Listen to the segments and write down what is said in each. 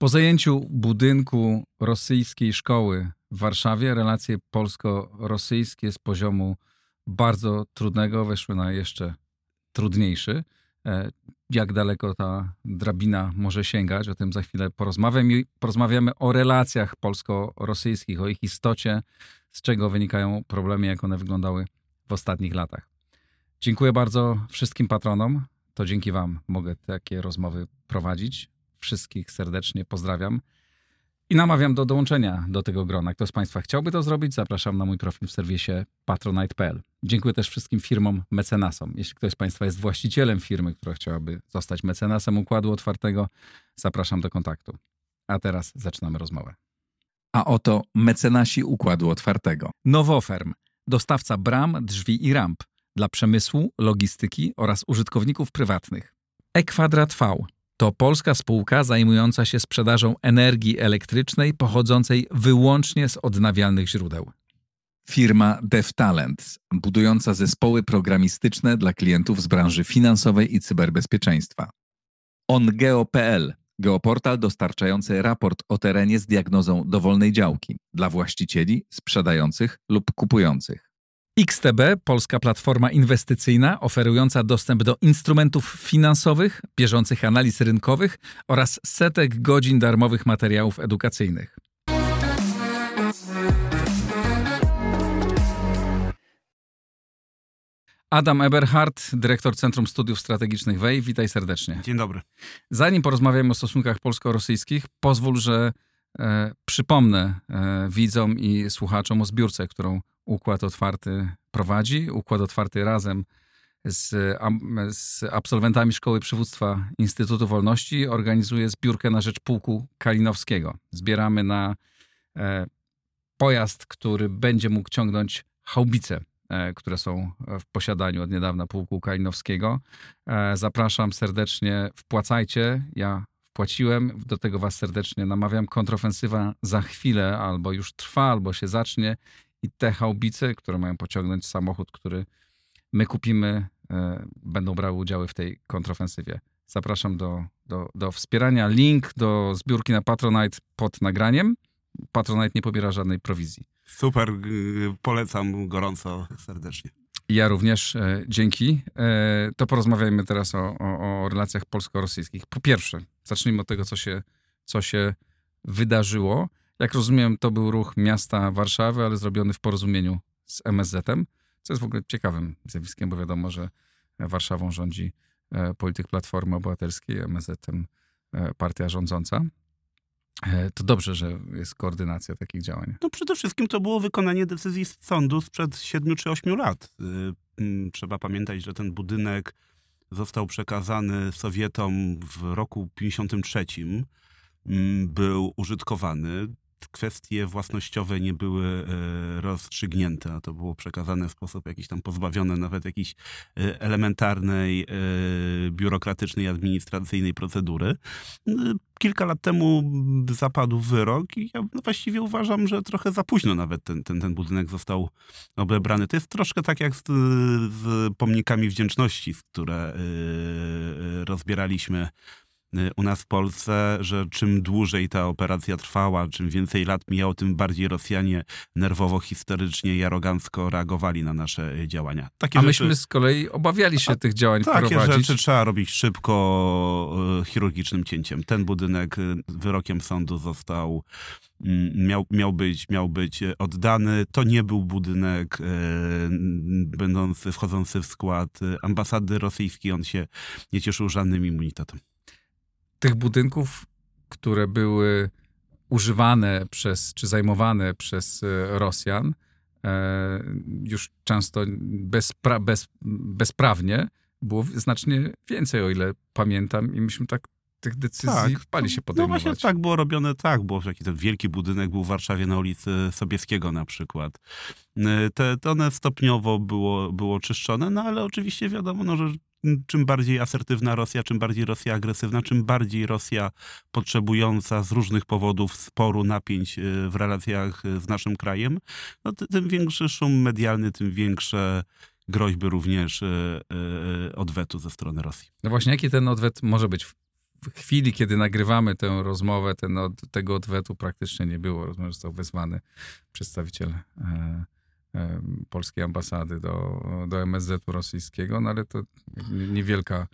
Po zajęciu budynku rosyjskiej szkoły w Warszawie relacje polsko-rosyjskie z poziomu bardzo trudnego weszły na jeszcze trudniejszy. E, jak daleko ta drabina może sięgać, o tym za chwilę porozmawiamy. Porozmawiamy o relacjach polsko-rosyjskich, o ich istocie, z czego wynikają problemy, jak one wyglądały w ostatnich latach. Dziękuję bardzo wszystkim patronom. To dzięki Wam mogę takie rozmowy prowadzić. Wszystkich serdecznie pozdrawiam. I namawiam do dołączenia do tego grona. Kto z Państwa chciałby to zrobić, zapraszam na mój profil w serwisie patronite.pl. Dziękuję też wszystkim firmom mecenasom. Jeśli ktoś z Państwa jest właścicielem firmy, która chciałaby zostać mecenasem Układu Otwartego, zapraszam do kontaktu. A teraz zaczynamy rozmowę. A oto mecenasi Układu Otwartego. Nowoferm, dostawca bram, drzwi i ramp dla przemysłu, logistyki oraz użytkowników prywatnych. E-Kwadrat V to polska spółka zajmująca się sprzedażą energii elektrycznej pochodzącej wyłącznie z odnawialnych źródeł. Firma DevTalent, budująca zespoły programistyczne dla klientów z branży finansowej i cyberbezpieczeństwa. OnGeo.pl, geoportal dostarczający raport o terenie z diagnozą dowolnej działki dla właścicieli, sprzedających lub kupujących. XTB, polska platforma inwestycyjna oferująca dostęp do instrumentów finansowych, bieżących analiz rynkowych oraz setek godzin darmowych materiałów edukacyjnych. Adam Eberhardt, dyrektor Centrum Studiów Strategicznych WEI. Witaj serdecznie. Dzień dobry. Zanim porozmawiamy o stosunkach polsko-rosyjskich, pozwól, że przypomnę e, widzom i słuchaczom o zbiórce, którą Układ Otwarty prowadzi. Układ Otwarty razem z, z, absolwentami Szkoły Przywództwa Instytutu Wolności organizuje zbiórkę na rzecz Pułku Kalinowskiego. Zbieramy na e, pojazd, który będzie mógł ciągnąć haubice, e, które są w posiadaniu od niedawna Pułku Kalinowskiego. E, zapraszam serdecznie, wpłacajcie. Ja wpłaciłem, do tego was serdecznie namawiam. Kontrofensywa za chwilę albo już trwa, albo się zacznie i te haubice, które mają pociągnąć samochód, który my kupimy, e, będą brały udziały w tej kontrofensywie. Zapraszam do, do, do wspierania. Link do zbiórki na Patronite pod nagraniem. Patronite nie pobiera żadnej prowizji. Super, polecam gorąco, serdecznie. Ja również, e, dzięki. E, to porozmawiajmy teraz o, o, o relacjach polsko-rosyjskich. Po pierwsze, zacznijmy od tego, co się, co się wydarzyło. Jak rozumiem, to był ruch miasta Warszawy, ale zrobiony w porozumieniu z MSZ-em, co jest w ogóle ciekawym zjawiskiem, bo wiadomo, że Warszawą rządzi e, polityk Platformy Obywatelskiej, MSZ-em e, partia rządząca. E, to dobrze, że jest koordynacja takich działań. No przede wszystkim to było wykonanie decyzji sądu sprzed 7 czy 8 lat. Y, trzeba pamiętać, że ten budynek został przekazany Sowietom w roku 53 był użytkowany kwestie własnościowe nie były e, rozstrzygnięte, a to było przekazane w sposób jakiś tam pozbawiony nawet jakiejś e, elementarnej, e, biurokratycznej, administracyjnej procedury. Kilka lat temu zapadł wyrok i ja właściwie uważam, że trochę za późno nawet ten, ten, ten budynek został obebrany. To jest troszkę tak jak z, z pomnikami wdzięczności, które rozbieraliśmy u nas w Polsce, że czym dłużej ta operacja trwała, czym więcej lat mijało, tym bardziej Rosjanie nerwowo, historycznie i arogancko reagowali na nasze y, działania. Takie A myśmy z kolei obawiali się A, tych działań takie prowadzić. Takie rzeczy trzeba robić szybko, y, chirurgicznym cięciem. Ten budynek wyrokiem sądu został mm, miał, miał, być, miał być oddany. To nie był budynek e, będący, wchodzący w skład ambasady rosyjskiej. On się nie cieszył żadnym immunitetem tych budynków, które były używane przez, czy zajmowane przez e, Rosjan, e, już często bezpra bez, bezprawnie, było znacznie więcej, o ile pamiętam, i myśmy tak tych decyzji tak, bali się podejmować. No właśnie tak było robione, tak, bo taki ten wielki budynek był w Warszawie na ulicy Sobieskiego na przykład. E, te, te one stopniowo było, było czyszczone, no ale oczywiście wiadomo, no, że czym bardziej asertywna Rosja, czym bardziej Rosja agresywna, czym bardziej Rosja potrzebująca z różnych powodów sporu, napięć e, w relacjach z naszym krajem, no tym większy szum medialny, tym większe groźby również e, odwetu ze strony Rosji. No właśnie, jaki ten odwet może być w chwili, kiedy nagrywamy tę rozmowę, ten od, tego odwetu praktycznie nie było. Rozumiem, został wezwany przedstawiciel e, polskiej ambasady do, do MSZ-u rosyjskiego, no ale to niewielka,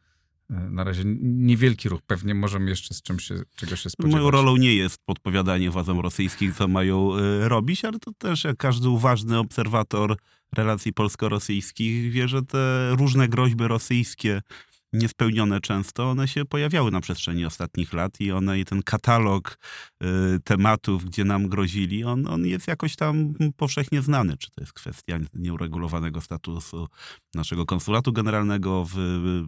e, na razie niewielki ruch. Pewnie możemy jeszcze z czym się, czego się spodziewać. Moją rolą nie jest podpowiadanie władzom rosyjskim, co mają y, robić, ale to też jak każdy uważny obserwator relacji polsko-rosyjskich wie, że te różne groźby rosyjskie niespełnione często, one się pojawiały na przestrzeni ostatnich lat i one i ten katalog y, tematów, gdzie nam grozili, on, on jest jakoś tam powszechnie znany. Czy to jest kwestia nieuregulowanego statusu naszego konsulatu generalnego w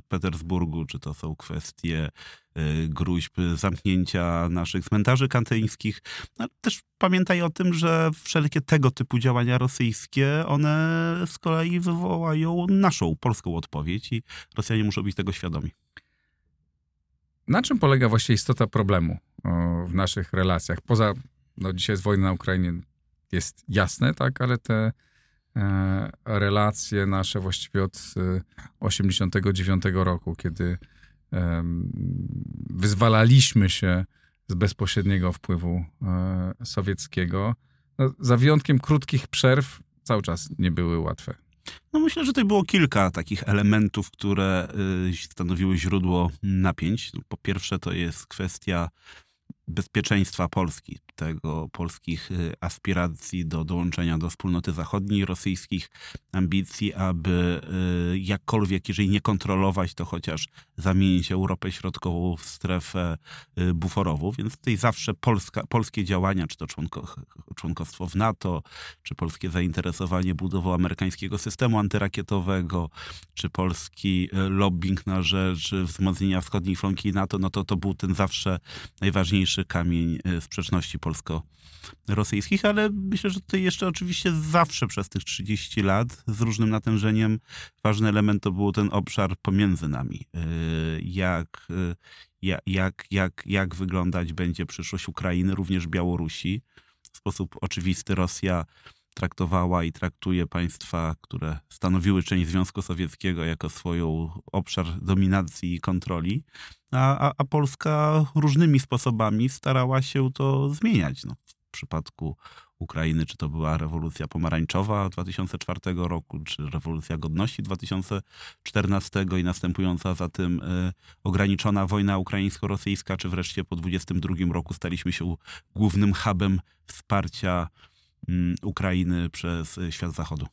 Petersburgu, czy to są kwestie gruźb zamknięcia naszych cmentarzy kantyńskich. No, też pamiętaj o tym, że wszelkie tego typu działania rosyjskie, one z kolei wywołają naszą, polską odpowiedź i Rosjanie muszą być tego świadomi. Na czym polega właściwie istota problemu w naszych relacjach? Poza, no dzisiaj jest wojna na Ukrainie, jest jasne, tak, ale te e, relacje nasze właściwie od e, 89 roku, kiedy e, wyzwalaliśmy się z bezpośredniego wpływu e, sowieckiego, no, za wyjątkiem krótkich przerw, cały czas nie były łatwe. No myślę, że tutaj było kilka takich elementów, które y, stanowiły źródło napięć. Po pierwsze to jest kwestia bezpieczeństwa Polski, tego polskich y, aspiracji do dołączenia do wspólnoty zachodniej, rosyjskich ambicji, aby y, jakkolwiek, jeżeli nie kontrolować, to chociaż zamienić Europę Środkową w strefę y, buforową. Więc tutaj zawsze Polska, polskie działania, czy to członko, członkostwo w NATO, czy polskie zainteresowanie budową amerykańskiego systemu antyrakietowego, czy polski lobbying na rzecz wzmocnienia wschodniej flanki NATO, no to to był ten zawsze najważniejszy kamień sprzeczności polsko-rosyjskich, ale myślę, że tutaj jeszcze oczywiście zawsze przez tych 30 lat z różnym natężeniem ważny element to był ten obszar pomiędzy nami. Jak, jak, jak, jak, jak wyglądać będzie przyszłość Ukrainy, również Białorusi. W sposób oczywisty Rosja traktowała i traktuje państwa, które stanowiły część Związku Sowieckiego jako swoją obszar dominacji i kontroli, a, a, a Polska różnymi sposobami starała się to zmieniać. No, w przypadku Ukrainy, czy to była rewolucja pomarańczowa 2004 roku, czy rewolucja godności 2014 i następująca za tym y, ograniczona wojna ukraińsko-rosyjska, czy wreszcie po 2022 roku staliśmy się głównym hubem wsparcia Ukrainy przez świat zachodu.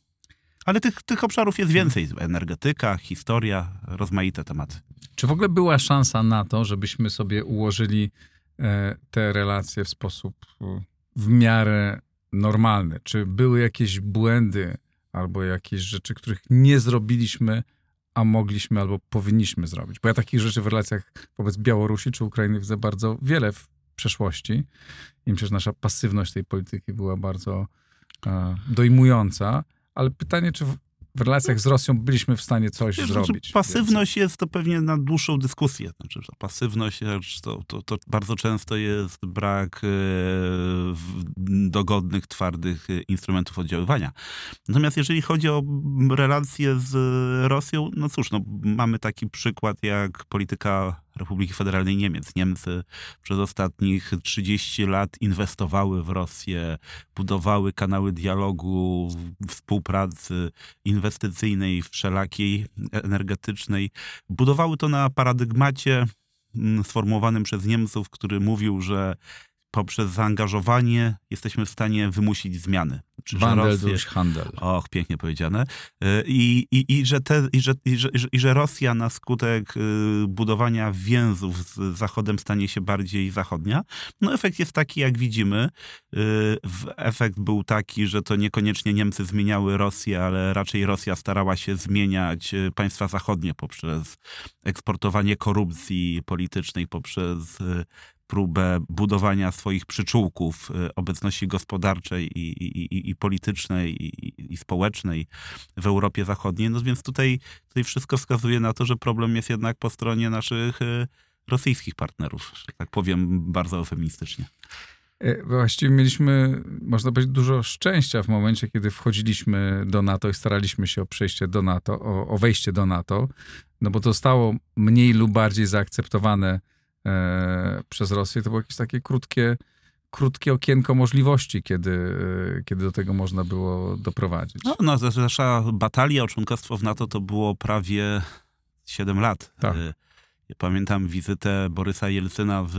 Ale tych, tych obszarów jest więcej. Energetyka, historia, rozmaite tematy. Czy w ogóle była szansa na to, żebyśmy sobie ułożyli e, te relacje w sposób w miarę normalny? Czy były jakieś błędy albo jakieś rzeczy, których nie zrobiliśmy, a mogliśmy albo powinniśmy zrobić? Bo ja takich rzeczy w relacjach wobec Białorusi czy Ukrainy widzę bardzo wiele w przeszłości. I myślę, że nasza pasywność tej polityki była bardzo e, dojmująca. Ale pytanie, czy w, w relacjach z Rosją byliśmy w stanie coś Wiesz, zrobić? Pasywność jest to pewnie na dłuższą dyskusję. Znaczy, że pasywność to, to, to bardzo często jest brak e, dogodnych, twardych instrumentów oddziaływania. Natomiast jeżeli chodzi o relacje z Rosją, no cóż, no, mamy taki przykład jak polityka Republiki Federalnej Niemiec. Niemcy przez ostatnich 30 lat inwestowały w Rosję, budowały kanały dialogu, współpracy inwestycyjnej, wszelakiej, energetycznej. Budowały to na paradygmacie mm, sformułowanym przez Niemców, który mówił, że poprzez zaangażowanie jesteśmy w stanie wymusić zmiany. Czy, Wandel Rosję, durch Handel. Och, pięknie powiedziane. Y, I, i, i, że te, i, że, i, że, I że Rosja na skutek y, budowania więzów z Zachodem stanie się bardziej zachodnia. No efekt jest taki, jak widzimy. Y, efekt był taki, że to niekoniecznie Niemcy zmieniały Rosję, ale raczej Rosja starała się zmieniać państwa zachodnie poprzez eksportowanie korupcji politycznej, poprzez próbę budowania swoich przyczółków y, obecności gospodarczej i, i, i politycznej i, i, społecznej w Europie Zachodniej. No więc tutaj, tutaj wszystko wskazuje na to, że problem jest jednak po stronie naszych y, rosyjskich partnerów, tak powiem bardzo eufemistycznie. E, właściwie mieliśmy, można powiedzieć, dużo szczęścia w momencie, kiedy wchodziliśmy do NATO i staraliśmy się o przejście do NATO, o, o wejście do NATO, no bo to zostało mniej lub bardziej zaakceptowane e, przez Rosję, to było jakieś takie krótkie, krótkie okienko możliwości, kiedy, e, kiedy do tego można było doprowadzić. No, no nasza batalia o członkostwo w NATO to było prawie 7 lat. Tak. Ja pamiętam wizytę Borysa Jelcyna w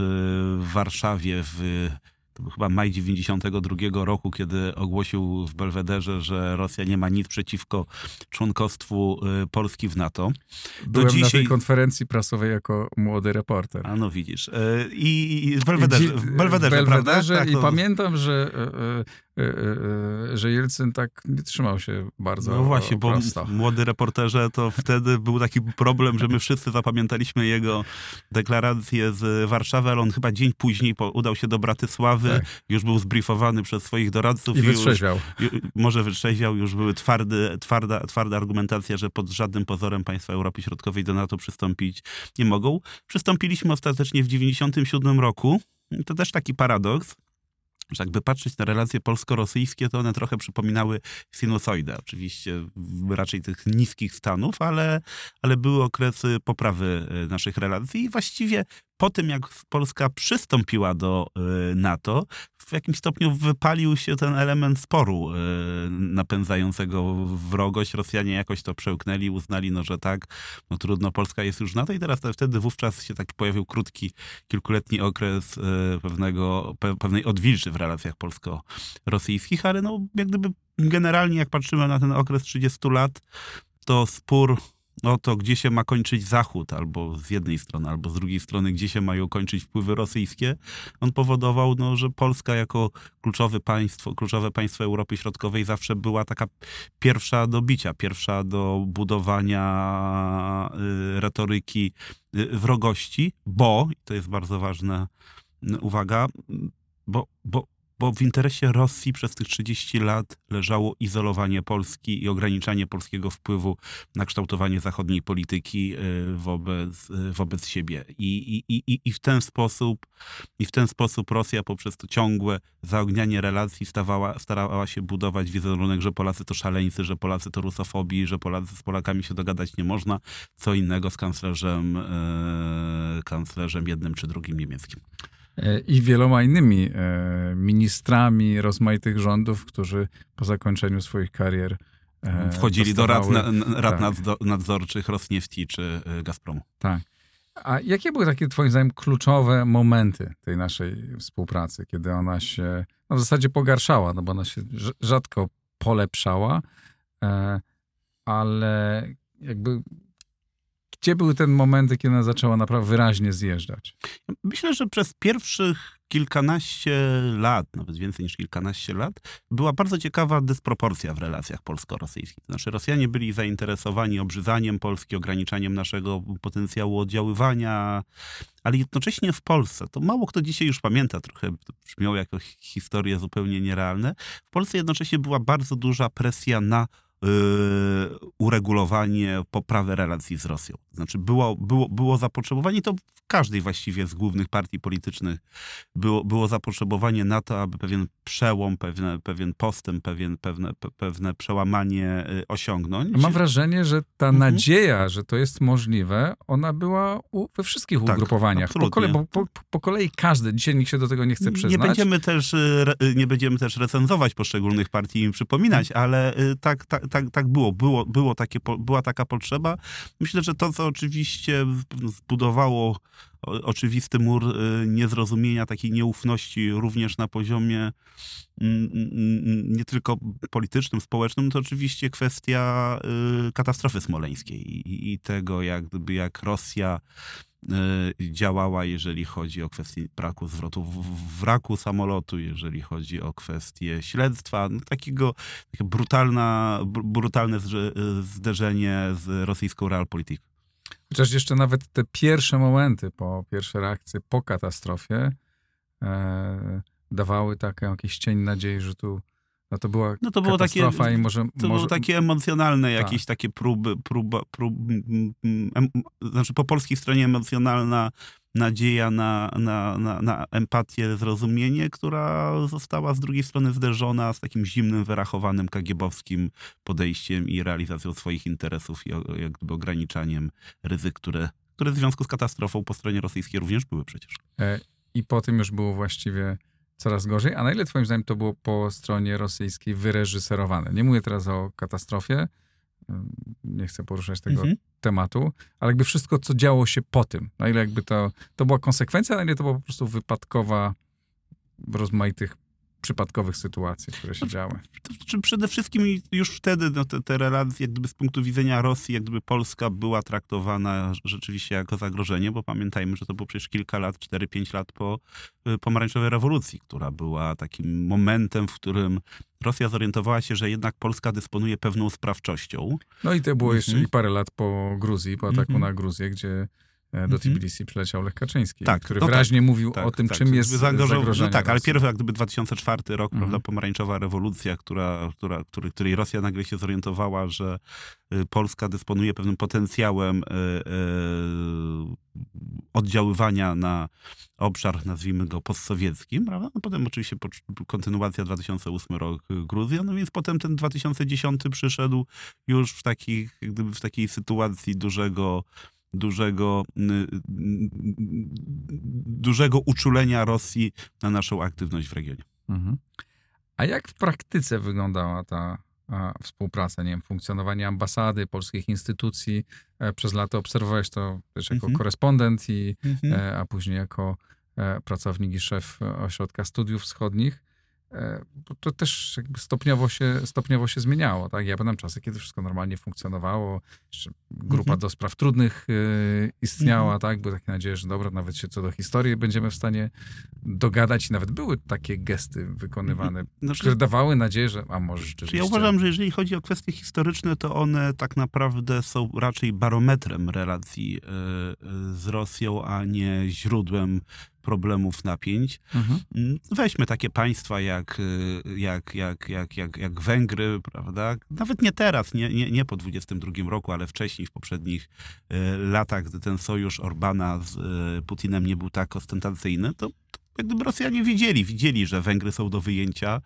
Warszawie w to był chyba maj 92 roku, kiedy ogłosił w Belwederze, że Rosja nie ma nic przeciwko członkostwu y, Polski w NATO. Byłem na dzisiaj- tej konferencji prasowej jako młody reporter. A no widzisz. Y, I w Belwederze, w Belwederze, w Belwederze prawda? Tak, I to- pamiętam, że, e, że Jelcyn tak nie trzymał się bardzo No właśnie, bo prosto. młody reporterze to wtedy był taki problem, że my wszyscy zapamiętaliśmy jego deklarację z Warszawy, ale on chyba dzień później udał się do Bratysławy, Tak. już był zbriefowany przez swoich doradców I już, wytrzeźwiał. ju- może wytrzeźwiał, już były twardy, twarda, twarda argumentacja, że pod żadnym pozorem państwa Europy Środkowej do NATO przystąpić nie mogą. Przystąpiliśmy ostatecznie w 97 roku. To też taki paradoks, że jakby patrzeć na relacje polsko-rosyjskie, to one trochę przypominały sinusoidę. Oczywiście raczej tych niskich stanów, ale, ale były okresy poprawy y, naszych relacji i właściwie po tym, jak Polska przystąpiła do y, NATO, w jakimś stopniu wypalił się ten element sporu y, napędzającego wrogość. Rosjanie jakoś to przełknęli, uznali, no, że tak, no trudno, Polska jest już NATO i teraz wtedy wówczas się tak pojawił krótki, kilkuletni okres y, pewnego, pe, pewnej odwilży w relacjach polsko-rosyjskich, ale no jak gdyby generalnie jak patrzymy na ten okres 30 lat, to spór o to, gdzie się ma kończyć Zachód, albo z jednej strony, albo z drugiej strony, gdzie się mają kończyć wpływy rosyjskie, on powodował, no, że Polska jako kluczowe państwo, kluczowe państwo Europy Środkowej zawsze była taka pierwsza do bicia, pierwsza do budowania y, retoryki y, wrogości, bo, i to jest bardzo ważna y, uwaga, bo, bo, bo w interesie Rosji przez tych 30 lat leżało izolowanie Polski i ograniczanie polskiego wpływu na kształtowanie zachodniej polityki y, wobec, y, wobec siebie. I, i, i, I w ten sposób i w ten sposób Rosja poprzez to ciągłe zaognianie relacji stawała, starała się budować wizerunek, że Polacy to szaleńcy, że Polacy to rusofobii, że Polacy z Polakami się dogadać nie można. Co innego z kanclerzem, e, kanclerzem jednym czy drugim niemieckim. I wieloma innymi e, ministrami rozmaitych rządów, którzy po zakończeniu swoich karier e, Wchodzili do rad, na, rad tak. nadzorczych Rosniefti czy e, Gazpromu. Tak. A jakie były takie twoim zdaniem kluczowe momenty tej naszej współpracy, kiedy ona się no w zasadzie pogarszała, no bo ona się rz- rzadko polepszała, ale jakby gdzie były te momenty, kiedy ona zaczęła naprawdę wyraźnie zjeżdżać? Myślę, że przez pierwszych kilkanaście lat, nawet więcej niż kilkanaście lat, była bardzo ciekawa dysproporcja w relacjach polsko-rosyjskich. Znaczy Rosjanie byli zainteresowani obrzydzaniem Polski, ograniczaniem naszego potencjału oddziaływania, ale jednocześnie w Polsce, to mało kto dzisiaj już pamięta, trochę brzmiało jako hi- historie zupełnie nierealne, w Polsce jednocześnie była bardzo duża presja na uregulowanie, poprawę relacji z Rosją. Znaczy było, było, było zapotrzebowanie, to w każdej właściwie z głównych partii politycznych było, było zapotrzebowanie na to, aby pewien przełom, pewne, pewien postęp, pewien, pewne, pe, pewne przełamanie y, osiągnąć. Mam wrażenie, że ta Mhm. nadzieja, że to jest możliwe, ona była u, we wszystkich Tak, ugrupowaniach. Po, bo po, po kolei każdy, dzisiaj nikt się do tego nie chce przyznać. Nie będziemy, też, y, y, nie będziemy też recenzować poszczególnych partii i im przypominać, ale y, tak, tak, tak, tak było. było, było takie, była taka potrzeba. Myślę, że to, co oczywiście zbudowało oczywisty mur y, niezrozumienia, takiej nieufności również na poziomie mm, mm, mm, nie tylko politycznym, społecznym, to oczywiście kwestia y, katastrofy smoleńskiej i, tego, jak, jak Rosja działała, jeżeli chodzi o kwestię braku zwrotu wraku samolotu, jeżeli chodzi o kwestię śledztwa, no, takiego takie brutalna, br- brutalne zrze- zderzenie z rosyjską realpolitik. Chociaż jeszcze nawet te pierwsze momenty, po pierwsze reakcje po katastrofie e, dawały taką jakiś cień nadziei, że tu no to była No to było takie- i może... To może były takie emocjonalne Tak. jakieś takie próby, próba, prób, em, znaczy po polskiej stronie emocjonalna nadzieja na, na, na, na empatię, zrozumienie, która została z drugiej strony zderzona z takim zimnym, wyrachowanym kagiebowskim podejściem i realizacją swoich interesów i jak gdyby ograniczaniem ryzyk, które które w związku z katastrofą po stronie rosyjskiej również były przecież. E, I po tym już było właściwie coraz gorzej. A na ile twoim zdaniem to było po stronie rosyjskiej wyreżyserowane? Nie mówię teraz o katastrofie, nie chcę poruszać tego mhm. tematu, ale jakby wszystko, co działo się po tym, na ile jakby to, to była konsekwencja, na ile to była po prostu wypadkowa rozmaitych przypadkowych sytuacji, które się działy. Znaczy przede wszystkim już wtedy no, te, te relacje, jak gdyby z punktu widzenia Rosji, jak gdyby Polska była traktowana rzeczywiście jako zagrożenie, bo pamiętajmy, że to było przecież kilka lat, 4-5 lat po y, pomarańczowej rewolucji, która była takim momentem, w którym Rosja zorientowała się, że jednak Polska dysponuje pewną sprawczością. No i to było jeszcze i parę lat po Gruzji, po ataku -hmm. na Gruzję, gdzie do mhm. Tbilisi przyleciał Lech Kaczyński, tak, który no wyraźnie tak, mówił tak, o tym, tak, czym jest zagrożenie. No tak, ale pierwszy jak gdyby 2004 rok, mhm. prawda, pomarańczowa rewolucja, która, która, który, której Rosja nagle się zorientowała, że y, Polska dysponuje pewnym potencjałem y, y, oddziaływania na obszar, nazwijmy go postsowieckim, prawda? No potem oczywiście kontynuacja 2008 rok Gruzja, no więc potem ten 2010 przyszedł już w, takich, gdyby w takiej sytuacji dużego dużego, dużego uczulenia Rosji na naszą aktywność w regionie. Mhm. A jak w praktyce wyglądała ta współpraca, nie wiem, funkcjonowanie ambasady, polskich instytucji? E, przez lata obserwowałeś to też jako mhm. korespondent, i, mhm. E, a później jako e, pracownik i szef Ośrodka Studiów Wschodnich. E, to też stopniowo się, stopniowo się zmieniało. Tak? Ja pamiętam czasy, kiedy wszystko normalnie funkcjonowało, grupa mhm. do spraw trudnych y, istniała, mhm. tak? Były takie nadzieje, że dobra, nawet się co do historii będziemy w stanie dogadać i nawet były takie gesty wykonywane, znaczy, które dawały nadzieję, że a może rzeczywiście... Ja uważam, że jeżeli chodzi o kwestie historyczne, to one tak naprawdę są raczej barometrem relacji y, y, z Rosją, a nie źródłem problemów, napięć. Mhm. Mm, weźmy takie państwa jak, y, jak, jak, jak, jak, jak Węgry, prawda? Nawet nie teraz, nie, nie, nie po 22 roku, ale wcześniej, w poprzednich y, latach, gdy ten sojusz Orbana z y, Putinem nie był tak ostentacyjny, to jak gdyby Rosjanie wiedzieli, widzieli, że Węgry są do wyjęcia.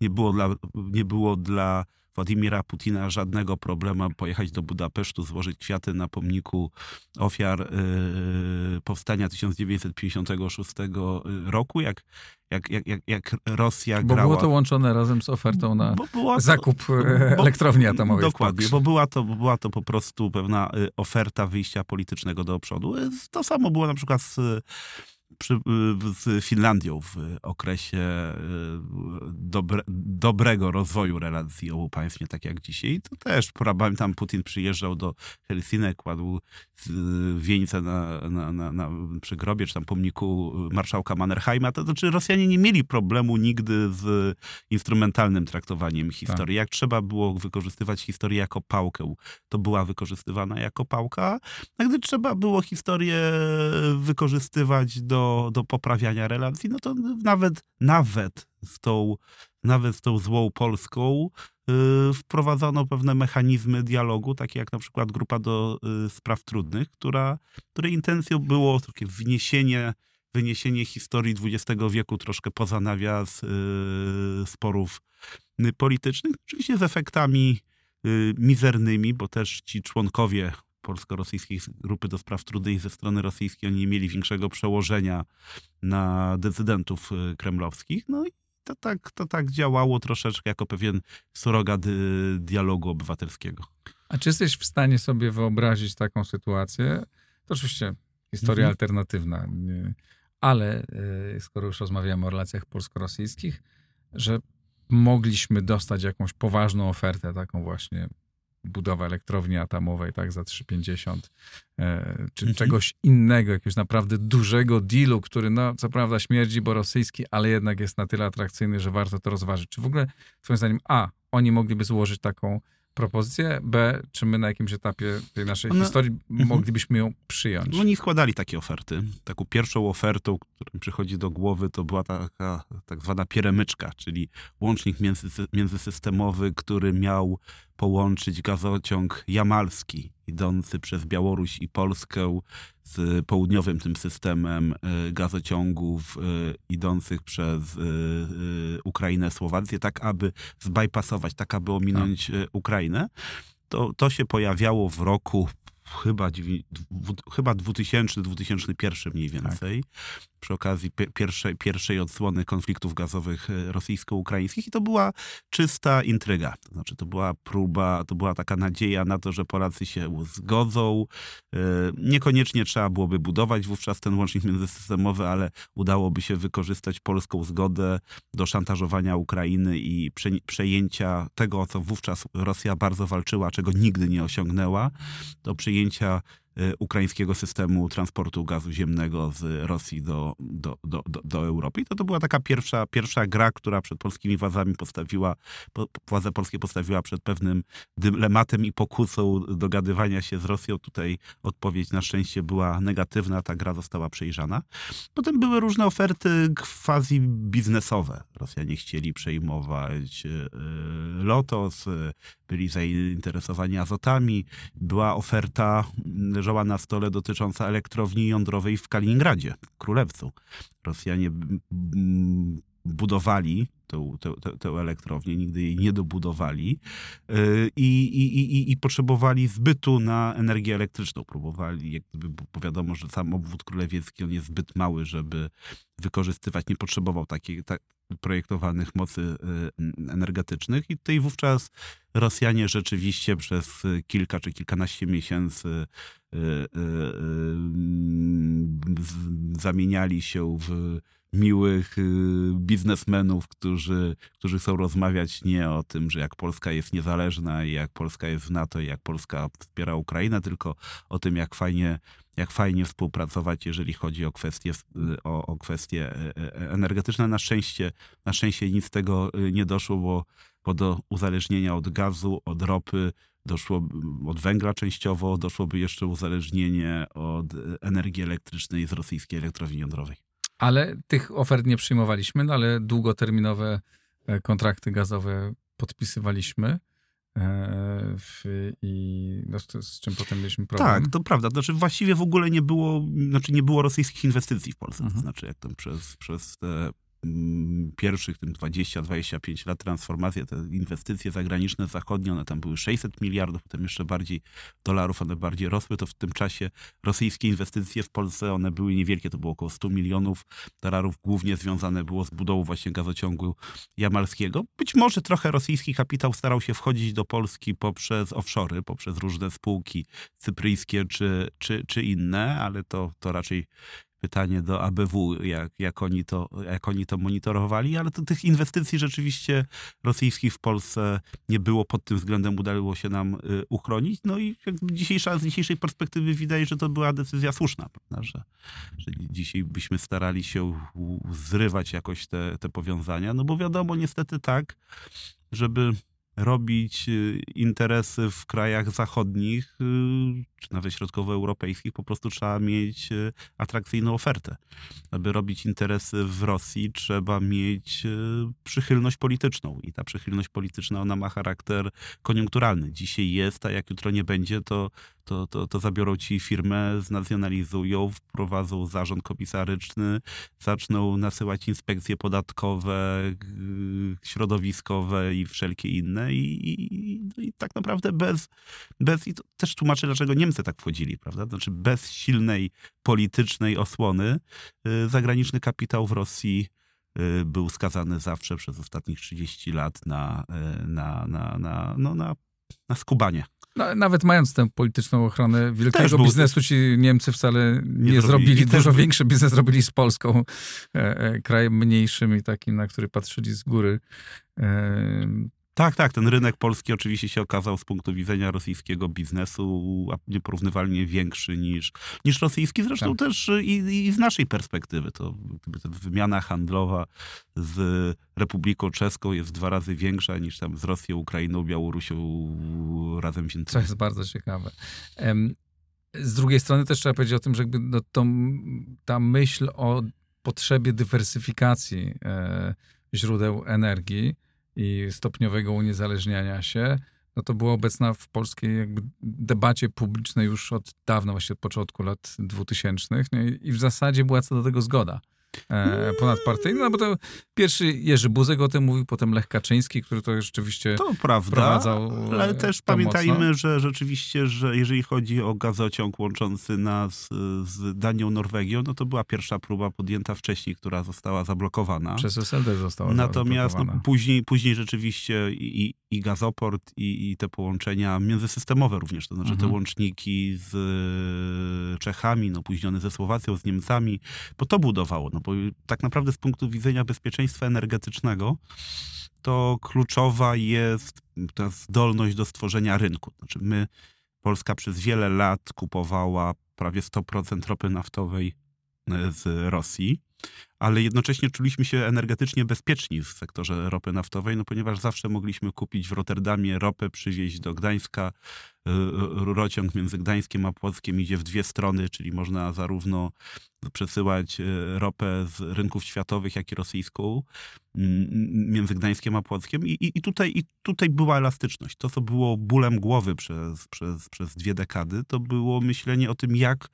Nie było dla, nie było dla Władimira Putina żadnego problemu pojechać do Budapesztu, złożyć kwiaty na pomniku ofiar yy, powstania 1956 roku, jak, jak, jak, jak, jak Rosja bo grała... Bo było to łączone razem z ofertą na to, zakup e, bo, elektrowni atomowej Dokładnie, bo była to, była to po prostu pewna oferta wyjścia politycznego do przodu. To samo było na przykład z przy, z Finlandią w okresie e, dobre, dobrego rozwoju relacji obu państw, nie tak jak dzisiaj. To też, pamiętam, Putin przyjeżdżał do Helsinek, kładł wieńce na, na, na, na przy grobie, czy tam pomniku marszałka Mannerheima. To znaczy Rosjanie nie mieli problemu nigdy z instrumentalnym traktowaniem historii. Tak. Jak trzeba było wykorzystywać historię jako pałkę, to była wykorzystywana jako pałka. A gdy trzeba było historię wykorzystywać do do, do poprawiania relacji, no to nawet, nawet z tą, nawet z tą złą Polską yy, wprowadzono pewne mechanizmy dialogu, takie jak na przykład grupa do yy, spraw trudnych, która, której intencją było takie wniesienie wyniesienie historii XX wieku troszkę poza nawias yy, sporów politycznych, oczywiście z efektami yy, mizernymi, bo też ci członkowie polsko-rosyjskiej grupy do spraw trudnych ze strony rosyjskiej, oni nie mieli większego przełożenia na decydentów y, kremlowskich. No i to tak, to tak działało troszeczkę jako pewien surogat y, dialogu obywatelskiego. A czy jesteś w stanie sobie wyobrazić taką sytuację? To oczywiście historia mhm. alternatywna, ale y, skoro już rozmawiamy o relacjach polsko-rosyjskich, że mogliśmy dostać jakąś poważną ofertę, taką właśnie budowa elektrowni atomowej, tak, za 3,50, e, czy mhm. czegoś innego, jakiegoś naprawdę dużego dealu, który, no, co prawda śmierdzi, bo rosyjski, ale jednak jest na tyle atrakcyjny, że warto to rozważyć. Czy w ogóle, twoim zdaniem, A, oni mogliby złożyć taką propozycję, B, czy my na jakimś etapie tej naszej One... historii mhm. moglibyśmy ją przyjąć? No, oni składali takie oferty. Taką pierwszą ofertą, która mi przychodzi do głowy, to była taka tak zwana pieremyczka, czyli łącznik między, międzysystemowy, który miał połączyć gazociąg jamalski idący przez Białoruś i Polskę z południowym tym systemem e, gazociągów e, idących przez e, Ukrainę, Słowację, tak aby zbypasować, tak aby ominąć tak. Ukrainę. To, to się pojawiało w roku chyba, chyba 2000-2001 mniej więcej, przy okazji pi- pierwszej, pierwszej odsłony konfliktów gazowych e, rosyjsko-ukraińskich i to była czysta intryga. To znaczy to była próba, to była taka nadzieja na to, że Polacy się zgodzą. E, Niekoniecznie trzeba byłoby budować wówczas ten łącznik międzysystemowy, ale udałoby się wykorzystać polską zgodę do szantażowania Ukrainy i prze, przejęcia tego, o co wówczas Rosja bardzo walczyła, czego nigdy nie osiągnęła, do przejęcia e, ukraińskiego systemu transportu gazu ziemnego z Rosji do, do, do, do, do Europy. I to, to była taka pierwsza, pierwsza gra, która przed polskimi władzami postawiła, po, władze polskie postawiła przed pewnym dylematem i pokusą dogadywania się z Rosją. Tutaj odpowiedź na szczęście była negatywna, ta gra została przejrzana. Potem były różne oferty quasi biznesowe. Rosjanie chcieli przejmować e, Lotos, e, byli zainteresowani azotami. Była oferta, leżała na stole dotycząca elektrowni jądrowej w Kaliningradzie, w Królewcu. Rosjanie m, m, budowali tę, tę, tę, tę elektrownię, nigdy jej nie dobudowali yy, i, i, i, i potrzebowali zbytu na energię elektryczną. Próbowali, jak gdyby, bo wiadomo, że sam obwód królewiecki on jest zbyt mały, żeby wykorzystywać, nie potrzebował takiej tak, projektowanych mocy y, energetycznych i tutaj wówczas Rosjanie rzeczywiście przez y, kilka czy kilkanaście miesięcy y, y, y, y, zamieniali się w miłych y, biznesmenów, którzy, którzy chcą rozmawiać nie o tym, że jak Polska jest niezależna i jak Polska jest w NATO i jak Polska wspiera Ukrainę, tylko o tym, jak fajnie, jak fajnie współpracować, jeżeli chodzi o kwestie, o, o kwestie e, e, energetyczne. Na szczęście, na szczęście nic z tego y, nie doszło, bo, bo do uzależnienia od gazu, od ropy doszło od węgla częściowo, doszłoby jeszcze uzależnienie od energii elektrycznej z rosyjskiej elektrowni jądrowej. Ale tych ofert nie przyjmowaliśmy, no ale długoterminowe e, kontrakty gazowe podpisywaliśmy. e, w, I no, z, czym potem mieliśmy problem. Tak, to prawda. Znaczy właściwie w ogóle nie było, znaczy nie było rosyjskich inwestycji w Polsce. To Mhm. znaczy jak tam przez, przez te pierwszych tym 20-25 lat transformacji, te inwestycje zagraniczne, zachodnie, one tam były 600 miliardów, potem jeszcze bardziej dolarów, one bardziej rosły, to w tym czasie rosyjskie inwestycje w Polsce, one były niewielkie, to było około 100 milionów dolarów, głównie związane było z budową właśnie gazociągu jamalskiego. Być może trochę rosyjski kapitał starał się wchodzić do Polski poprzez offshory, poprzez różne spółki cypryjskie czy, czy, czy inne, ale to, to raczej pytanie do ABW, jak, jak, oni to, jak oni to monitorowali, ale to tych inwestycji rzeczywiście rosyjskich w Polsce nie było pod tym względem, udało się nam y, uchronić. No i dzisiejsza, z dzisiejszej perspektywy widać, że to była decyzja słuszna, prawda? Że, że dzisiaj byśmy starali się zrywać jakoś te, te powiązania, no bo wiadomo niestety tak, żeby robić y, interesy w krajach zachodnich, y, czy nawet środkowoeuropejskich, po prostu trzeba mieć y, atrakcyjną ofertę. Aby robić interesy w Rosji, trzeba mieć przychylność polityczną. I ta przychylność polityczna, ona ma charakter koniunkturalny. Dzisiaj jest, a jak jutro nie będzie, to, to, to, to zabiorą ci firmę, znacjonalizują, wprowadzą zarząd komisaryczny, zaczną nasyłać inspekcje podatkowe, środowiskowe i wszelkie inne. I, i, no i tak naprawdę bez, bez, i to też tłumaczę, dlaczego Niemcy tak wchodzili, prawda? Znaczy bez silnej politycznej osłony y, zagraniczny kapitał w Rosji y, był skazany zawsze przez ostatnich 30 lat na, y, na, na, na, no, na, na skubanie. No, nawet mając tę polityczną ochronę wielkiego biznesu, ci Niemcy wcale nie, Nie zrobili. Dużo był- większy biznes zrobili z Polską, e, e, krajem mniejszym i takim, na który patrzyli z góry. E, Tak, tak, ten rynek polski oczywiście się okazał z punktu widzenia rosyjskiego biznesu nieporównywalnie większy niż, niż rosyjski, zresztą Tak. też i, i z naszej perspektywy. To wymiana handlowa z Republiką Czeską jest dwa razy większa niż tam z Rosją, Ukrainą, Białorusią razem co wziętymi. jest bardzo ciekawe. Z drugiej strony też trzeba powiedzieć o tym, że jakby no, to, ta myśl o potrzebie dywersyfikacji e, źródeł energii i stopniowego uniezależniania się, no to była obecna w polskiej jakby debacie publicznej już od dawna, właśnie od początku lat 2000 no i, i w zasadzie była co do tego zgoda. E, ponadpartyjny, no bo to pierwszy Jerzy Buzek o tym mówił, potem Lech Kaczyński, który to rzeczywiście To prawda, wprowadzał ale e, też pamiętajmy, mocno. że rzeczywiście, że jeżeli chodzi o gazociąg łączący nas z Danią, Norwegią, no to była pierwsza próba podjęta wcześniej, która została zablokowana. Przez SLD została Natomiast no, później, później rzeczywiście i, i gazoport, i, i te połączenia międzysystemowe również, to znaczy te Mhm. łączniki z e, Czechami, no późnione ze Słowacją, z Niemcami, bo to budowało. No bo tak naprawdę z punktu widzenia bezpieczeństwa energetycznego to kluczowa jest ta zdolność do stworzenia rynku. Znaczy my, Polska przez wiele lat kupowała prawie 100% ropy naftowej e, z Rosji, ale jednocześnie czuliśmy się energetycznie bezpieczni w sektorze ropy naftowej, no ponieważ zawsze mogliśmy kupić w Rotterdamie ropę, przywieźć do Gdańska. Rurociąg między Gdańskiem a Płockiem idzie w dwie strony, czyli można zarówno przesyłać y, ropę z rynków światowych, jak i rosyjską między Gdańskiem a Płockiem. I, i, i, tutaj, I tutaj była elastyczność. To, co było bólem głowy przez, przez, przez dwie dekady, to było myślenie o tym, jak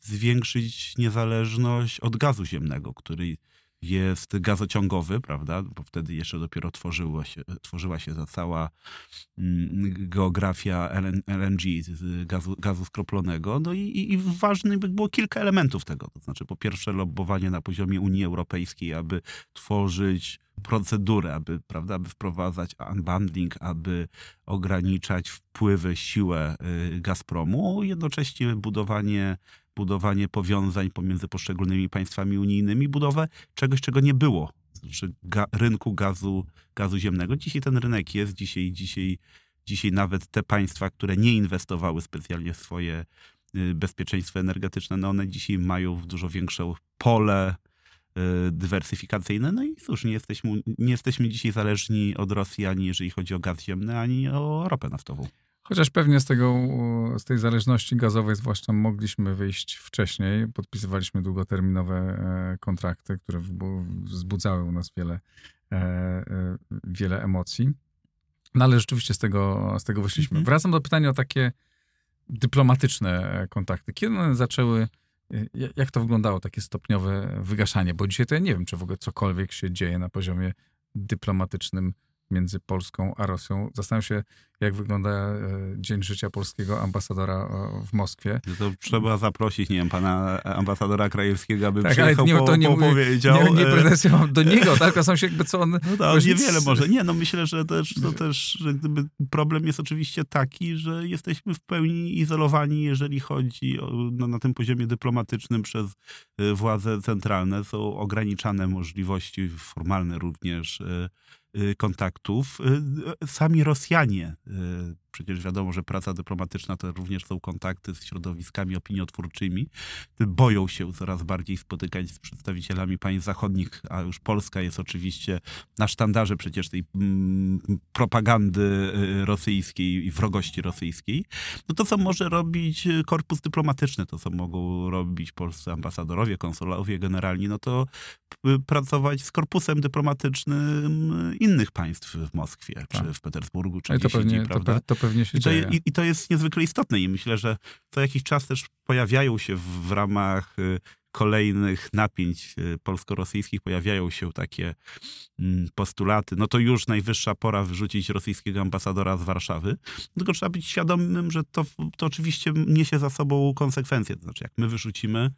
zwiększyć niezależność od gazu ziemnego, który jest gazociągowy, prawda? Bo wtedy jeszcze dopiero tworzyło się, tworzyła się ta cała mm, geografia LN, LNG, gazu, gazu skroplonego. No i, i, było kilka elementów tego. To znaczy, po pierwsze, lobbowanie na poziomie Unii Europejskiej, aby tworzyć procedurę, aby, prawda, aby wprowadzać unbundling, aby ograniczać wpływy, siłę y, Gazpromu, jednocześnie budowanie budowanie powiązań pomiędzy poszczególnymi państwami unijnymi, budowę czegoś, czego nie było, znaczy ga, rynku gazu, gazu ziemnego. Dzisiaj ten rynek jest, dzisiaj, dzisiaj, dzisiaj nawet te państwa, które nie inwestowały specjalnie w swoje y, bezpieczeństwo energetyczne, no one dzisiaj mają w dużo większe pole y, dywersyfikacyjne. No i cóż, nie jesteśmy, nie jesteśmy dzisiaj zależni od Rosji ani jeżeli chodzi o gaz ziemny, ani o ropę naftową. Chociaż pewnie z, tego, z tej zależności gazowej zwłaszcza mogliśmy wyjść wcześniej. Podpisywaliśmy długoterminowe e, kontrakty, które wzbudzały u nas wiele, e, e, wiele emocji. No ale rzeczywiście z tego, z tego wyszliśmy. Mhm. Wracam do pytania o takie dyplomatyczne kontakty. Kiedy one zaczęły, jak to wyglądało, takie stopniowe wygaszanie? Bo dzisiaj to ja nie wiem, czy w ogóle cokolwiek się dzieje na poziomie dyplomatycznym między Polską a Rosją. Zastanawiam się, jak wygląda e, dzień życia polskiego ambasadora e, w Moskwie. To trzeba zaprosić, nie wiem, pana ambasadora Krajewskiego, aby Tak, przyjechał, nie, po, to nie, powiedział. nie, nie e, pretensje mam do niego, tak? Zastanawiam się jakby co on... No tak, Wiesz, niewiele może. Nie, no myślę, że też, to też problem jest oczywiście taki, że jesteśmy w pełni izolowani, jeżeli chodzi o, no, na tym poziomie dyplomatycznym przez władze centralne. Są ograniczane możliwości formalne również kontaktów. Y, y, Sami Rosjanie, y, przecież wiadomo, że praca dyplomatyczna to również są kontakty z środowiskami opiniotwórczymi, boją się coraz bardziej spotykać z przedstawicielami państw zachodnich, a już Polska jest oczywiście na sztandarze przecież tej mm, propagandy y, rosyjskiej i wrogości rosyjskiej, no to co może robić y, korpus dyplomatyczny, to co mogą robić polscy ambasadorowie, konsolowie generalni, no to y, pracować z korpusem dyplomatycznym innych państw w Moskwie, czy Tak. w Petersburgu, czy No gdzieś pewnie, indziej, prawda? to pewnie się I to, dzieje. i, I to jest niezwykle istotne i myślę, że co jakiś czas też pojawiają się w, w ramach y, kolejnych napięć y, polsko-rosyjskich, pojawiają się takie mm, postulaty. No to już najwyższa pora wyrzucić rosyjskiego ambasadora z Warszawy. Tylko trzeba być świadomym, że to, to oczywiście niesie za sobą konsekwencje. To znaczy, jak my wyrzucimy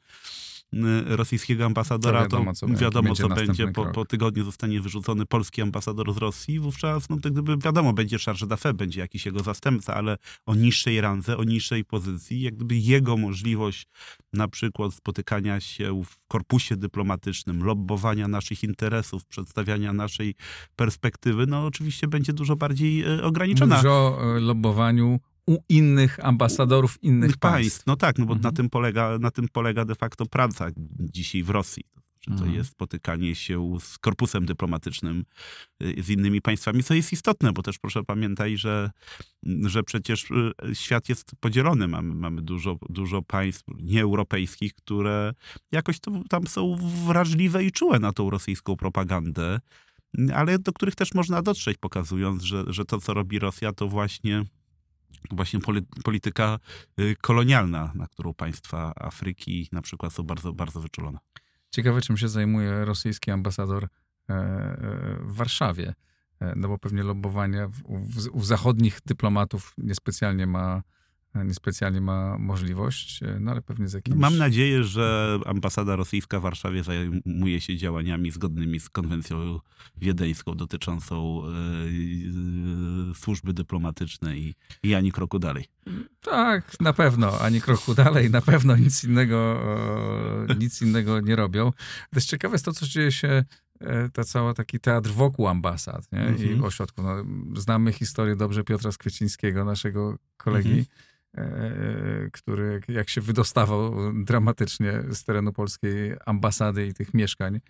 rosyjskiego ambasadora, To to wiadomo, co będzie- wiadomo, będzie co będzie. Po, po tygodniu zostanie wyrzucony polski ambasador z Rosji. Wówczas, no to gdyby wiadomo, będzie charge d'affaires, będzie jakiś jego zastępca, ale o niższej randze, o niższej pozycji, jak gdyby jego możliwość na przykład spotykania się w korpusie dyplomatycznym, lobbowania naszych interesów, przedstawiania naszej perspektywy, no oczywiście będzie dużo bardziej e, ograniczona. Mówisz o e, lobbowaniu u innych ambasadorów innych państw. państw. No tak, no bo Mhm. na, tym polega, na tym polega de facto praca dzisiaj w Rosji. Czy to Mhm. jest spotykanie się z korpusem dyplomatycznym y, z innymi państwami, co jest istotne, bo też proszę pamiętaj, że, że przecież y, świat jest podzielony. Mamy, mamy dużo, dużo państw nieeuropejskich, które jakoś to, tam są wrażliwe i czułe na tą rosyjską propagandę, ale do których też można dotrzeć, pokazując, że, że to, co robi Rosja, to właśnie właśnie poli- polityka y, kolonialna, na którą państwa Afryki na przykład są bardzo, bardzo wyczulone. Ciekawe, czym się zajmuje rosyjski ambasador e, e, w Warszawie. E, No bo pewnie lobbowania w, u zachodnich dyplomatów niespecjalnie ma, niespecjalnie ma możliwość, e, no ale pewnie z jakimś... Mam nadzieję, że ambasada rosyjska w Warszawie zajmuje się działaniami zgodnymi z konwencją wiedeńską dotyczącą e, służby dyplomatycznej i, i ani kroku dalej. Tak, na pewno, ani kroku dalej, na pewno nic innego, e, nic innego nie robią. Też ciekawe jest to, co dzieje się, e, ta cała taki teatr wokół ambasad nie? i Mhm. ośrodków. No, znamy historię dobrze Piotra Skwiecińskiego, naszego kolegi, Mhm. e, który jak- się wydostawał dramatycznie z terenu polskiej ambasady i tych mieszkań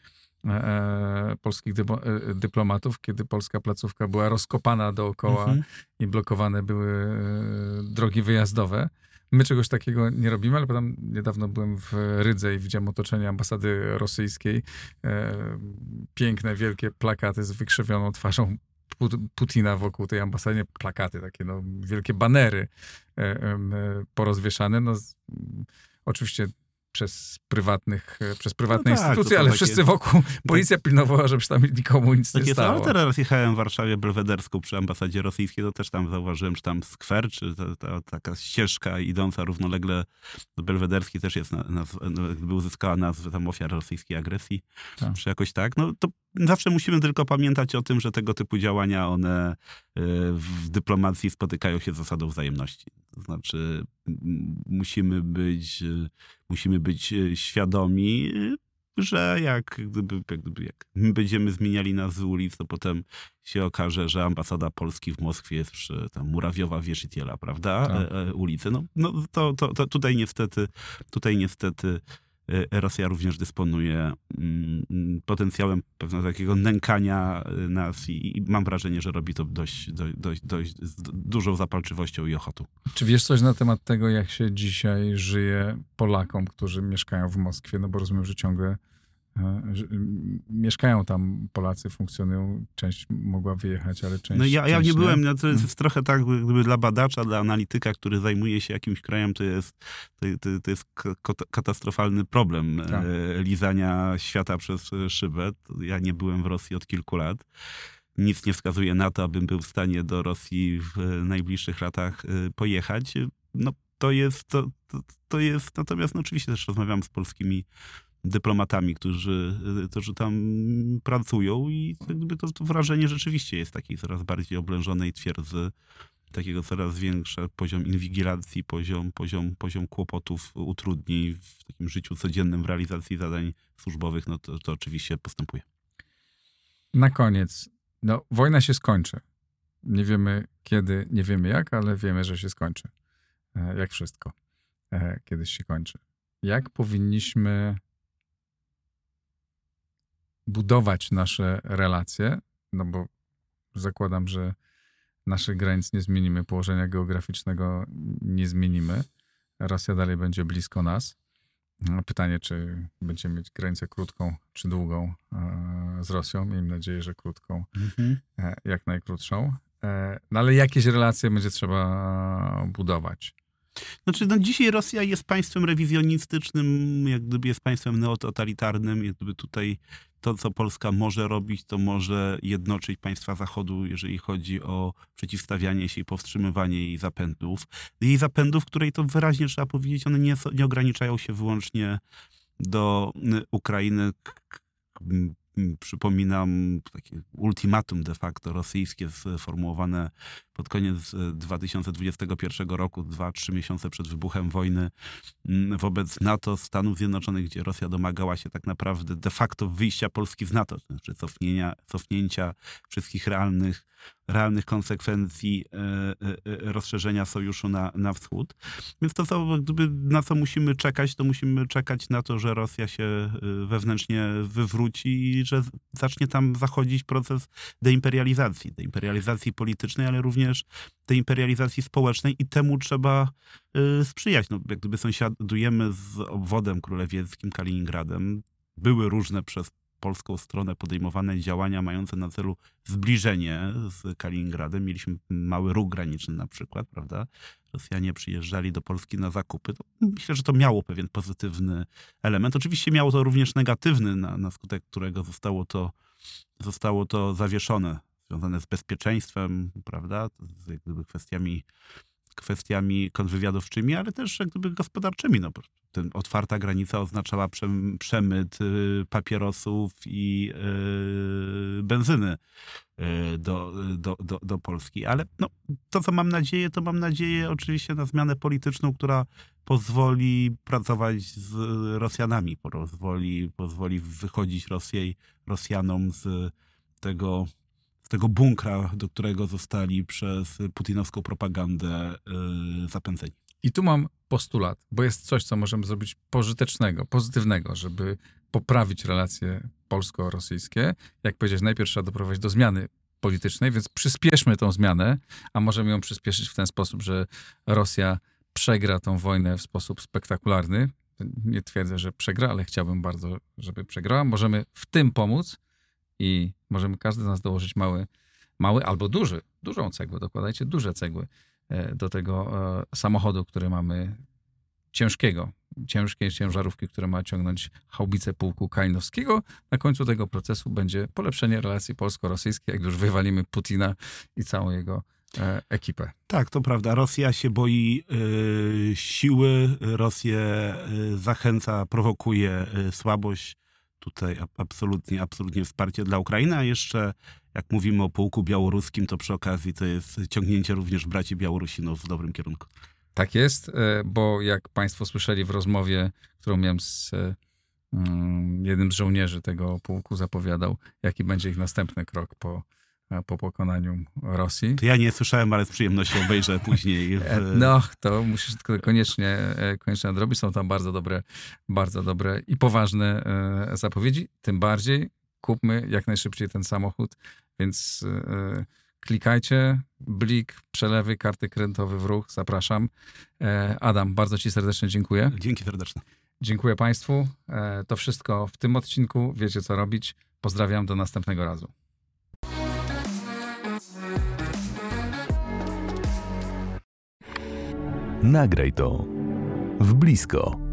e, e, polskich e, dyplomatów, kiedy polska placówka była rozkopana dookoła Mhm. i blokowane były e, drogi wyjazdowe. My czegoś takiego nie robimy, ale tam niedawno byłem w Rydze i widziałem otoczenie ambasady rosyjskiej. E, piękne, wielkie plakaty z wykrzywioną twarzą Putina wokół tej ambasady. Plakaty, takie no, wielkie banery e, e, porozwieszane. No, oczywiście przez prywatnych, e, przez prywatne No tak, instytucje, ale takie- wszyscy wokół, policja pilnowała, żeby tam nikomu nic Tak nie stało. ale teraz jechałem w Warszawie belwederską przy ambasadzie rosyjskiej, to też tam zauważyłem, że tam skwer, czy ta, ta, taka ścieżka idąca równolegle do belwederskiej też jest, na, nazw, no, jakby uzyskała nazwę tam ofiar rosyjskiej agresji, Tak. czy jakoś tak. No to zawsze musimy tylko pamiętać o tym, że tego typu działania, one y, w dyplomacji spotykają się z zasadą wzajemności. To znaczy musimy być, y, musimy być y, świadomi, y, że jak gdyby, jak gdyby jak my będziemy zmieniali nazwy ulic, to potem się okaże, że ambasada Polski w Moskwie jest przy tam Murawiowa Wierzyciela, prawda? Tak. E, e, ulicy. No, no to, to, to tutaj niestety, tutaj niestety e, Rosja również dysponuje mm, potencjałem pewnego takiego nękania e, nas i, i mam wrażenie, że robi to dość, dość, dość, z dużą zapalczywością i ochotą. Czy wiesz coś na temat tego, jak się dzisiaj żyje Polakom, którzy mieszkają w Moskwie? No bo rozumiem, że ciągle mieszkają tam Polacy, funkcjonują. Część mogła wyjechać, ale część No ja, ja część nie byłem, no to jest trochę tak, gdyby dla badacza, dla analityka, który zajmuje się jakimś krajem, to jest, to, to, to jest ka- kata- katastrofalny problem Tak. e, lizania świata przez e, szybę. Ja nie byłem w Rosji od kilku lat. Nic nie wskazuje na to, abym był w stanie do Rosji w e, najbliższych latach e, pojechać. No to jest, to, to, to jest, natomiast no, oczywiście też rozmawiam z polskimi dyplomatami, którzy, y, którzy tam pracują i jakby to, to wrażenie rzeczywiście jest takiej coraz bardziej oblężonej twierdzy, takiego coraz większy poziom inwigilacji, poziom, poziom, poziom kłopotów, utrudnień w takim życiu codziennym, w realizacji zadań służbowych, no to, to oczywiście postępuje. Na koniec, no wojna się skończy. Nie wiemy kiedy, nie wiemy jak, ale wiemy, że się skończy. E, Jak wszystko. E, Kiedyś się kończy. Jak powinniśmy budować nasze relacje? No bo zakładam, że naszych granic nie zmienimy, położenia geograficznego nie zmienimy. Rosja dalej będzie blisko nas. No, Pytanie, czy będziemy mieć granicę krótką czy długą e, z Rosją. Miejmy nadzieję, że krótką, e, jak najkrótszą. E, No ale jakieś relacje będzie trzeba budować. Znaczy, no dzisiaj Rosja jest państwem rewizjonistycznym, jak gdyby jest państwem neototalitarnym, jak gdyby tutaj to, co Polska może robić, to może jednoczyć państwa Zachodu, jeżeli chodzi o przeciwstawianie się i powstrzymywanie jej zapędów. Jej zapędów, której to wyraźnie trzeba powiedzieć, one nie, nie ograniczają się wyłącznie do y, Ukrainy. K- k- m, m, Przypominam takie ultimatum de facto rosyjskie sformułowane pod koniec e, 2021 roku, dwa, trzy miesiące przed wybuchem wojny mm, wobec NATO, Stanów Zjednoczonych, gdzie Rosja domagała się tak naprawdę de facto wyjścia Polski z NATO, to znaczy cofnienia, cofnięcia wszystkich realnych konsekwencji e, e, e, rozszerzenia sojuszu na, na wschód. Więc to, co, gdyby, na co musimy czekać, to musimy czekać na to, że Rosja się wewnętrznie wywróci i że zacznie tam zachodzić proces deimperializacji. Deimperializacji politycznej, ale również tej imperializacji społecznej i temu trzeba sprzyjać. No, jak gdyby sąsiadujemy z obwodem królewieckim Kaliningradem. Były różne przez polską stronę podejmowane działania mające na celu zbliżenie z Kaliningradem. Mieliśmy mały ruch graniczny na przykład, prawda? Rosjanie przyjeżdżali do Polski na zakupy. To myślę, że to miało pewien pozytywny element. Oczywiście miało to również negatywny, na, na skutek którego zostało to, zostało to zawieszone, związane z bezpieczeństwem, prawda, z jak gdyby kwestiami, kwestiami kontrwywiadowczymi, ale też jak gdyby gospodarczymi. No, ten otwarta granica oznaczała przemyt y, papierosów i y, benzyny y, do, do, do, do Polski. Ale no, to, co mam nadzieję, to mam nadzieję oczywiście na zmianę polityczną, która pozwoli pracować z Rosjanami, pozwoli, pozwoli wychodzić Rosję, Rosjanom z tego tego bunkra, do którego zostali przez putinowską propagandę zapędzeni. I tu mam postulat, bo jest coś, co możemy zrobić pożytecznego, pozytywnego, żeby poprawić relacje polsko-rosyjskie. Jak powiedziałeś, najpierw trzeba doprowadzić do zmiany politycznej, więc przyspieszmy tą zmianę, a możemy ją przyspieszyć w ten sposób, że Rosja przegra tą wojnę w sposób spektakularny. Nie twierdzę, że przegra, ale chciałbym bardzo, żeby przegrała. Możemy w tym pomóc i możemy każdy z nas dołożyć mały, mały albo duży, dużą cegłę, dokładajcie duże cegły E, do tego e, samochodu, który mamy ciężkiego, ciężkiej ciężarówki, która ma ciągnąć haubice pułku Kalinowskiego. Na końcu tego procesu będzie polepszenie relacji polsko-rosyjskich, jak już wywalimy Putina i całą jego e, ekipę. Tak, to prawda. Rosja się boi y, siły, Rosję zachęca, prowokuje słabość. Tutaj absolutnie, absolutnie wsparcie dla Ukrainy, a jeszcze jak mówimy o pułku białoruskim, to przy okazji to jest ciągnięcie również braci Białorusinów w dobrym kierunku. Tak jest, e, bo jak Państwo słyszeli w rozmowie, którą miałem z e, mm, jednym z żołnierzy tego pułku, zapowiadał, jaki będzie ich następny krok po, po pokonaniu Rosji. To ja nie słyszałem, ale z przyjemnością obejrzę później. W... No, to musisz koniecznie, koniecznie nadrobić. Są tam bardzo dobre, bardzo dobre i poważne zapowiedzi. Tym bardziej, kupmy jak najszybciej ten samochód, więc klikajcie, blik, przelewy, karty kredytowe w ruch, zapraszam. E, Adam, bardzo Ci serdecznie dziękuję. Dzięki serdeczne. Dziękuję Państwu. E, to wszystko w tym odcinku. Wiecie co robić. Pozdrawiam, do następnego razu. Nagraj to w blisko.